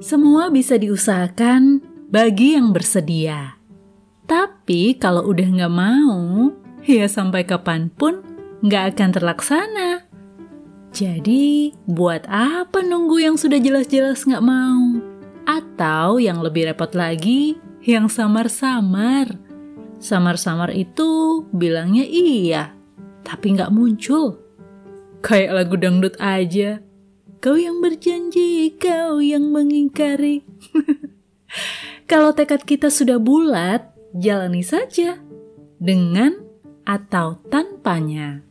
Semua bisa diusahakan bagi yang bersedia. Tapi kalau udah nggak mau, ya sampai kapan pun nggak akan terlaksana. Jadi, buat apa nunggu yang sudah jelas-jelas nggak mau? Atau yang lebih repot lagi, yang samar-samar. Samar-samar itu bilangnya iya, tapi nggak muncul. Kayak lagu dangdut aja. Kau yang berjanji, kau mengingkari. Kalau tekad kita sudah bulat, jalani saja. Dengan atau tanpanya.